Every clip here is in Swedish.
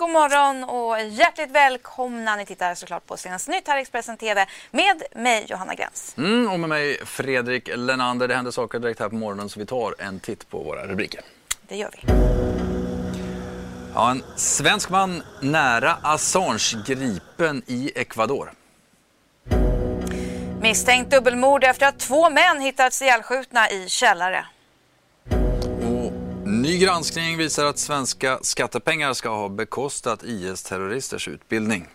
God morgon och hjärtligt välkomna. Ni tittar såklart på Senaste nytt här i Expressen TV med mig Johanna Gräns. Mm, och med mig Fredrik Lenander. Det händer saker direkt här på morgonen så vi tar en titt på våra rubriker. Det gör vi. Ja, en svensk man nära Assange gripen i Ecuador. Misstänkt dubbelmord efter att två män hittats ihjälskjutna i källare. Ny granskning visar att svenska skattepengar ska ha bekostat IS-terroristers utbildning.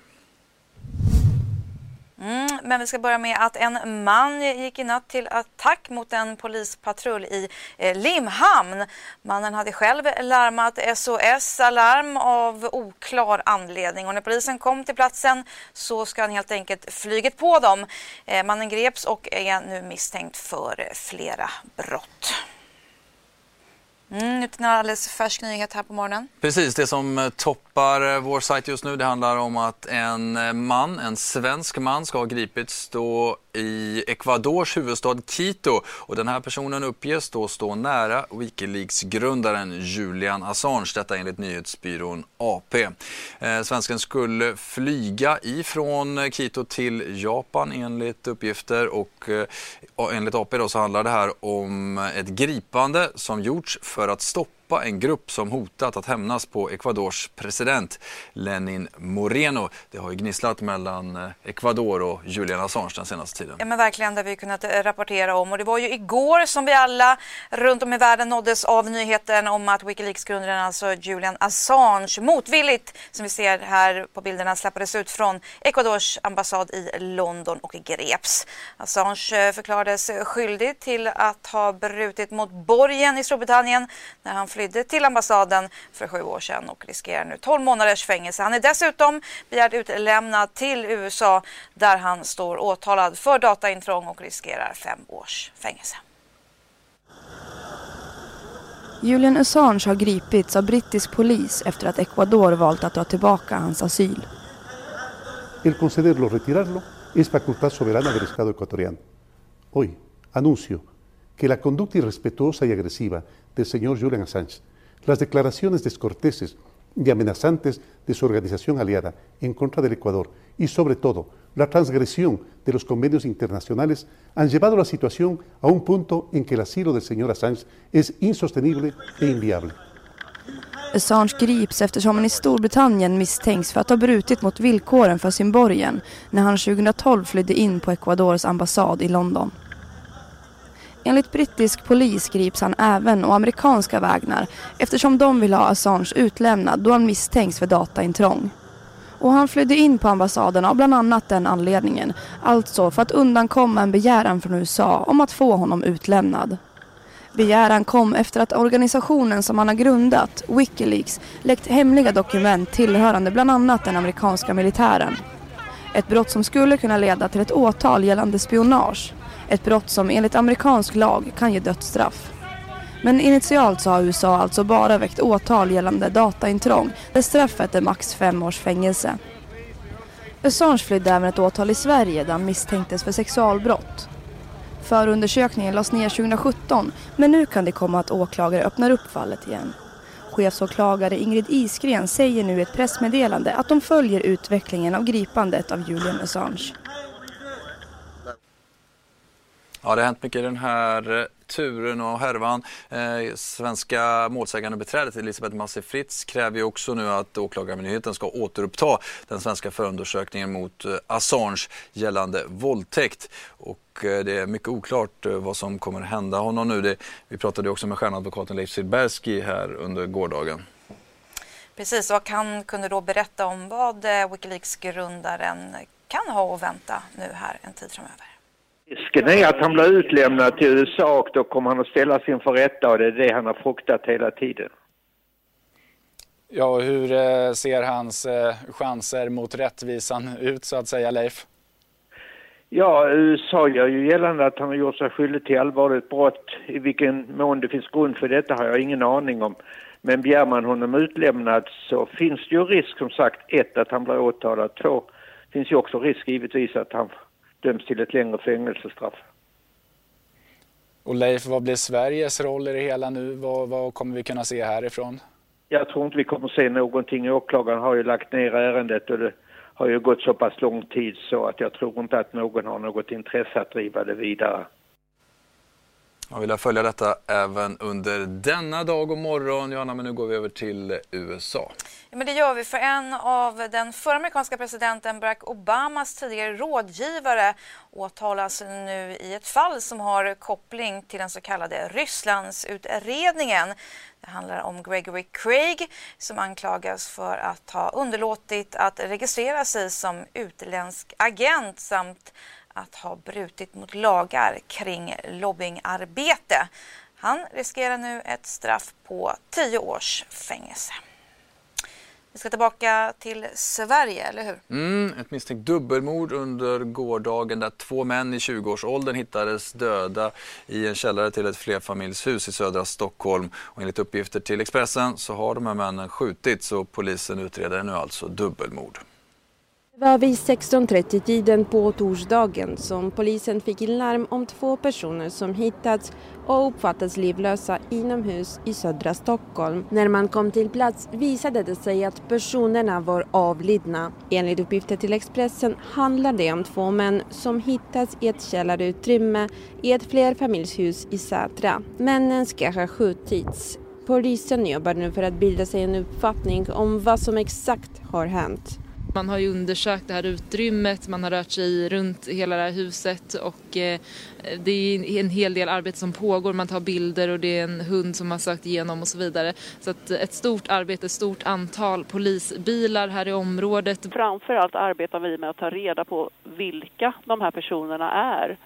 Mm, men vi ska börja med att en man gick i natt till attack mot en polispatrull i eh, Limhamn. Mannen hade själv larmat SOS-alarm av oklar anledning och när polisen kom till platsen så ska han helt enkelt flygit på dem. Eh, mannen greps och är nu misstänkt för flera brott. Mm, utan en alldeles färsk nyhet här på morgonen. Precis, det som eh, toppar eh, vår sajt just nu det handlar om att en eh, man, en svensk man ska ha gripits då i Ecuadors huvudstad Quito. Och den här personen uppges då stå nära Wikileaks-grundaren Julian Assange, detta enligt nyhetsbyrån AP. Eh, svensken skulle flyga ifrån Quito till Japan enligt uppgifter. Och eh, enligt AP då så handlar det här om ett gripande som gjorts för att stoppa en grupp som hotat att hämnas på Ecuadors president Lenin Moreno. Det har ju gnisslat mellan eh, Ecuador och Julian Assange den senaste tiden. Ja men verkligen, det har vi kunnat eh, rapportera om. Och det var ju igår som vi alla runt om i världen nåddes av nyheten om att Wikileaks-grundaren, alltså Julian Assange, motvilligt, som vi ser här på bilderna, släppades ut från Ecuadors ambassad i London och greps. Assange eh, förklarades skyldig till att ha brutit mot borgen i Storbritannien när han flydde till ambassaden för sju år sedan och riskerar nu 12 månaders fängelse. Han är dessutom begärd utlämnad till USA där han står åtalad för dataintrång och riskerar fem års fängelse. Julian Assange har gripits av brittisk polis efter att Ecuador valt att dra tillbaka hans asyl. El concederlo retirarlo es facultad soberana del Estado ecuatoriano. Hoy anuncio que la conducta irrespetuosa y agresiva del señor Julian Assange, las declaraciones descorteses y amenazantes de su organización aliada en contra del Ecuador y sobre todo la transgresión de los convenios internacionales han llevado la situación a un punto en que el asilo del señor Assange es insostenible e inviable. Assange grips eftersom han i Storbritannien misstänks för att ha brutit mot villkoren för sin borgen när han 2012 flydde in på Ecuadors ambassad i London. Enligt brittisk polis grips han även å amerikanska vägnar eftersom de vill ha Assange utlämnad då han misstänks för dataintrång. Och han flydde in på ambassaden av bland annat den anledningen, alltså för att undankomma en begäran från USA om att få honom utlämnad. Begäran kom efter att organisationen som han har grundat, Wikileaks, läckt hemliga dokument tillhörande bland annat den amerikanska militären. Ett brott som skulle kunna leda till ett åtal gällande spionage. Ett brott som enligt amerikansk lag kan ge dödsstraff. Men initialt så har USA alltså bara väckt åtal gällande dataintrång där straffet är max fem års fängelse. Assange flydde även ett åtal i Sverige där han misstänktes för sexualbrott. Förundersökningen lades ner 2017 men nu kan det komma att åklagare öppnar upp fallet igen. Chefsåklagare Ingrid Isgren säger nu i ett pressmeddelande att de följer utvecklingen av gripandet av Julian Assange. Ja, det har hänt mycket i den här eh, turen och härvan. Eh, svenska målsägandebiträdet Elisabeth Massi Fritz kräver ju också nu att Åklagarmyndigheten ska återuppta den svenska förundersökningen mot eh, Assange gällande våldtäkt. Och eh, det är mycket oklart eh, vad som kommer hända honom nu. Det, vi pratade också med stjärnadvokaten Leif Silbersky här under gårdagen. Precis, och han kunde då berätta om vad Wikileaks-grundaren kan ha att vänta nu här en tid framöver. Risken är att han blir utlämnad till USA och då kommer han att ställas inför rätta och det är det han har fruktat hela tiden. Ja, hur eh, ser hans eh, chanser mot rättvisan ut så att säga, Leif? Ja, USA gör ju gällande att han har gjort sig skyldig till allvarligt brott. I vilken mån det finns grund för detta har jag ingen aning om. Men begär man honom utlämnad så finns det ju risk som sagt, ett, att han blir åtalad, två, finns ju också risk givetvis att han döms till ett längre fängelsestraff. Och Leif, vad blir Sveriges roll i det hela nu? Vad, vad kommer vi kunna se härifrån? Jag tror inte vi kommer se någonting. Åklagaren har ju lagt ner ärendet och det har ju gått så pass lång tid så att jag tror inte att någon har något intresse att driva det vidare. Jag vill följa detta även under denna dag och morgon, Johanna, men nu går vi över till USA. Men det gör vi för en av den förra amerikanska presidenten Barack Obamas tidigare rådgivare åtalas nu i ett fall som har koppling till den så kallade Rysslandsutredningen. Det handlar om Gregory Craig som anklagas för att ha underlåtit att registrera sig som utländsk agent samt att ha brutit mot lagar kring lobbyingarbete. Han riskerar nu ett straff på tio års fängelse. Vi ska tillbaka till Sverige, eller hur? Mm, ett misstänkt dubbelmord under gårdagen där två män i 20-årsåldern hittades döda i en källare till ett flerfamiljshus i södra Stockholm. Och enligt uppgifter till Expressen så har de här männen skjutits och polisen utreder nu alltså dubbelmord. Det var vid 16.30-tiden på torsdagen som polisen fick larm om två personer som hittats och uppfattats livlösa inomhus i södra Stockholm. När man kom till plats visade det sig att personerna var avlidna. Enligt uppgifter till Expressen handlar det om två män som hittats i ett källarutrymme i ett flerfamiljshus i Sätra. Männen ska ha skjutits. Polisen jobbar nu för att bilda sig en uppfattning om vad som exakt har hänt. Man har ju undersökt det här utrymmet, man har rört sig runt hela det här huset och eh, det är en hel del arbete som pågår. Man tar bilder och det är en hund som har sökt igenom och så vidare. Så att ett stort arbete, ett stort antal polisbilar här i området. Framförallt arbetar vi med att ta reda på vilka de här personerna är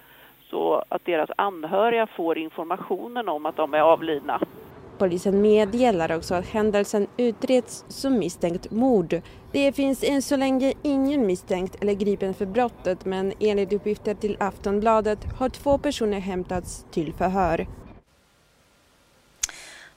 så att deras anhöriga får informationen om att de är avlidna. Polisen meddelar också att händelsen utreds som misstänkt mord. Det finns än så länge ingen misstänkt eller gripen för brottet men enligt uppgifter till Aftonbladet har två personer hämtats till förhör.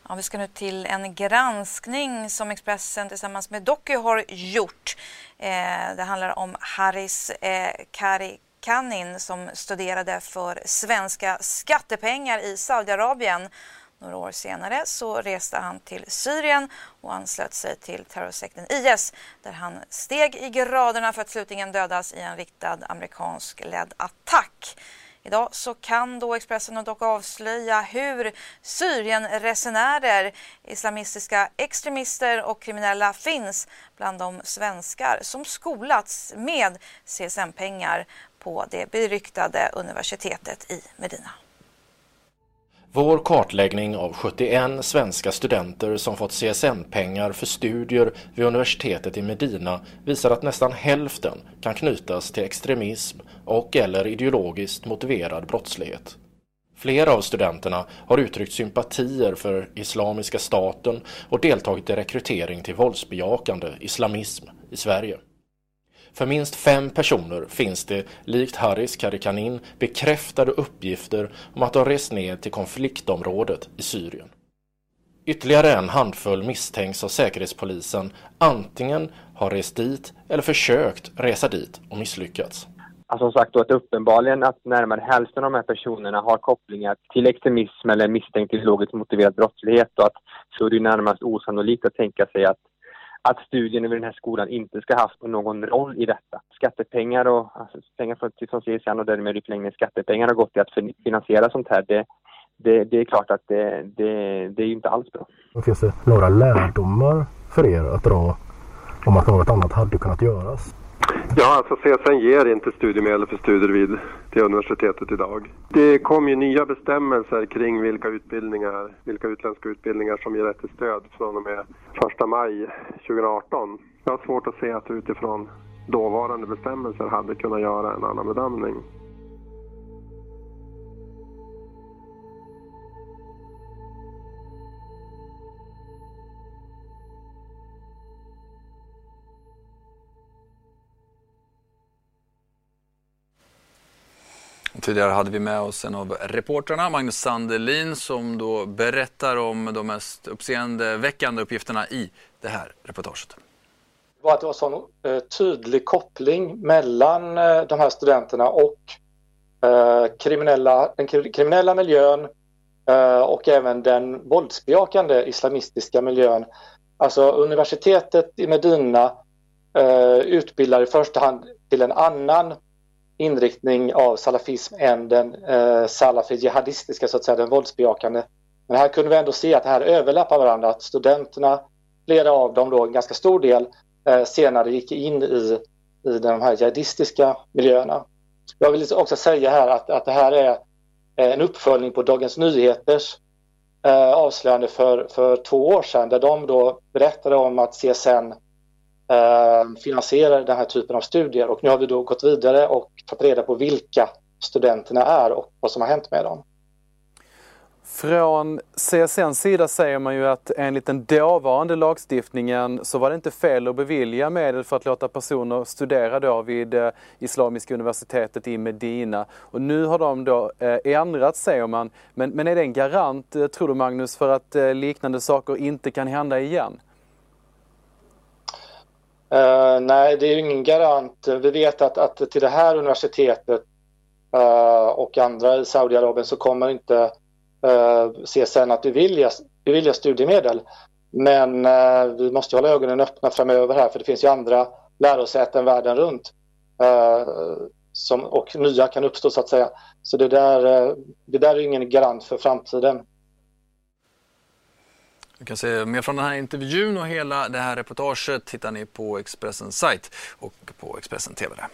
Ja, vi ska nu till en granskning som Expressen tillsammans med Doku har gjort. Eh, det handlar om Haris eh, Karikanin som studerade för svenska skattepengar i Saudiarabien några år senare så reste han till Syrien och anslöt sig till terrorsekten IS där han steg i graderna för att slutligen dödas i en riktad amerikansk-ledd attack. Idag så kan då Expressen dock avslöja hur Syrienresenärer, islamistiska extremister och kriminella finns bland de svenskar som skolats med CSN-pengar på det beryktade universitetet i Medina. Vår kartläggning av 71 svenska studenter som fått CSN-pengar för studier vid universitetet i Medina visar att nästan hälften kan knytas till extremism och eller ideologiskt motiverad brottslighet. Flera av studenterna har uttryckt sympatier för Islamiska staten och deltagit i rekrytering till våldsbejakande islamism i Sverige. För minst fem personer finns det, likt Haris Karikanin, bekräftade uppgifter om att de rest ned till konfliktområdet i Syrien. Ytterligare en handfull misstänks av Säkerhetspolisen antingen ha rest dit eller försökt resa dit och misslyckats. Alltså som sagt då att uppenbarligen att närmare hälften av de här personerna har kopplingar till extremism eller misstänkt ideologiskt motiverad brottslighet och att så är det närmast osannolikt att tänka sig att att studierna vid den här skolan inte ska haft någon roll i detta. Skattepengar och alltså, pengar från, från CSN och därmed i förlängningen skattepengar har gått till att finansiera sånt här. Det, det, det är klart att det, det, det är inte alls bra. Finns det några lärdomar för er att dra om att något annat hade kunnat göras? Ja, alltså CSN ger inte studiemedel för studier vid det universitetet idag. Det kom ju nya bestämmelser kring vilka utbildningar, vilka utländska utbildningar som ger rätt till stöd från och med 1 maj 2018. Jag har svårt att se att utifrån dåvarande bestämmelser hade kunnat göra en annan bedömning. Tidigare hade vi med oss en av reportrarna, Magnus Sandelin, som då berättar om de mest uppseendeväckande uppgifterna i det här reportaget. Det var att det var sån eh, tydlig koppling mellan eh, de här studenterna och eh, kriminella, den kriminella miljön eh, och även den våldsbejakande islamistiska miljön. Alltså universitetet i Medina eh, utbildar i första hand till en annan inriktning av salafism än den eh, salafi jihadistiska, så att säga, den våldsbejakande. Men här kunde vi ändå se att det här överlappar varandra, att studenterna, flera av dem då, en ganska stor del, eh, senare gick in i, i de här jihadistiska miljöerna. Jag vill också säga här att, att det här är eh, en uppföljning på Dagens Nyheters eh, avslöjande för, för två år sedan där de då berättade om att CSN eh, finansierar den här typen av studier och nu har vi då gått vidare och tagit reda på vilka studenterna är och vad som har hänt med dem. Från CSNs sida säger man ju att enligt den dåvarande lagstiftningen så var det inte fel att bevilja medel för att låta personer studera då vid eh, Islamiska universitetet i Medina. Och nu har de då eh, ändrat säger man. Men, men är det en garant, eh, tror du Magnus, för att liknande saker inte kan hända igen? Uh, nej, det är ju ingen garant. Vi vet att, att till det här universitetet uh, och andra i Saudiarabien så kommer inte eh, uh, CSN att bevilja, bevilja studiemedel. Men uh, vi måste hålla ögonen öppna framöver här för det finns ju andra lärosäten världen runt som, och nya kan uppstå så att säga. Så det där, eh, det där är ingen garant för framtiden. Du kan se mer från den här intervjun och hela det här reportaget hittar ni på Expressens sajt och på Expressen TV. Där.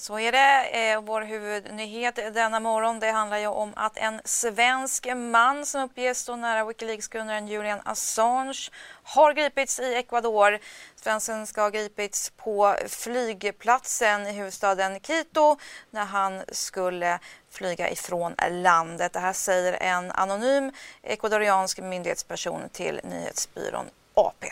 Så är det. Eh, vår huvudnyhet denna morgon det handlar ju om att en svensk man som uppges stå nära Wikileaks-grundaren Julian Assange har gripits i Ecuador. Svensken ska ha gripits på flygplatsen i huvudstaden Quito när han skulle flyga ifrån landet. Det här säger en anonym ecuadoriansk myndighetsperson till nyhetsbyrån AP.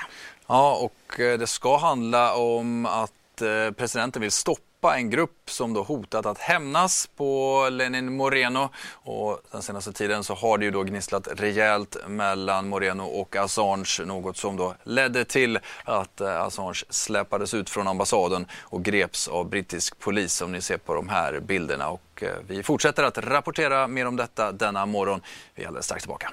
Ja, och eh, det ska handla om att eh, presidenten vill stoppa en grupp som då hotat att hämnas på Lenin Moreno och den senaste tiden så har det ju då gnisslat rejält mellan Moreno och Assange något som då ledde till att eh, Assange släpades ut från ambassaden och greps av brittisk polis som ni ser på de här bilderna och eh, vi fortsätter att rapportera mer om detta denna morgon. Vi är alldeles strax tillbaka.